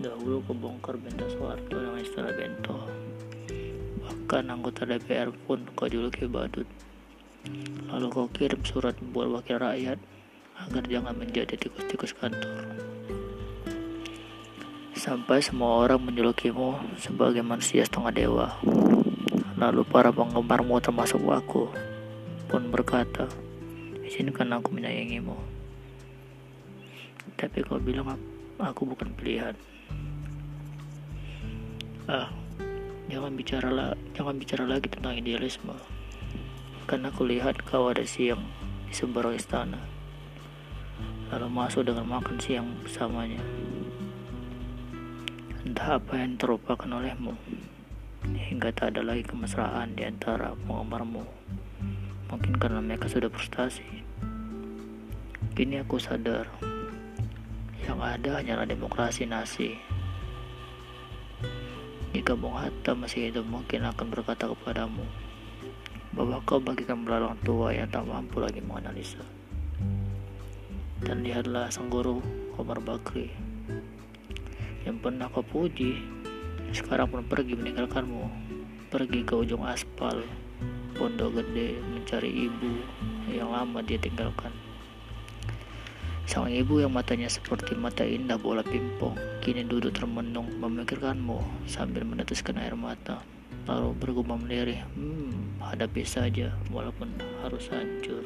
dahulu kebongkar benda Soeharto dengan istilah Bento. Bahkan anggota DPR pun kau juluki badut. Lalu kau kirim surat buat wakil rakyat agar jangan menjadi tikus-tikus kantor. Sampai semua orang menjulukimu sebagai manusia setengah dewa. Lalu para penggemarmu termasuk aku pun berkata, izinkan aku menyayangimu. Tapi kau bilang apa? Aku bukan pilihan. Ah, jangan bicara jangan bicara lagi tentang idealisme. Karena aku lihat kau ada siang di seberang istana. Lalu masuk dengan makan siang bersamanya. Entah apa yang terlupakan olehmu, hingga tak ada lagi kemesraan di antara penggemarmu. Mungkin karena mereka sudah frustasi. Kini aku sadar, yang ada hanyalah demokrasi nasi. Jika Bung Hatta masih hidup mungkin akan berkata kepadamu bahwa kau bagikan belalang tua yang tak mampu lagi menganalisa. Dan lihatlah sang guru Omar Bakri yang pernah kau puji sekarang pun pergi meninggalkanmu pergi ke ujung aspal pondok gede mencari ibu yang lama dia tinggalkan sang ibu yang matanya seperti mata indah bola pimpong kini duduk termenung memikirkanmu sambil meneteskan air mata. Lalu bergumam lirih hmm hadapi saja walaupun harus hancur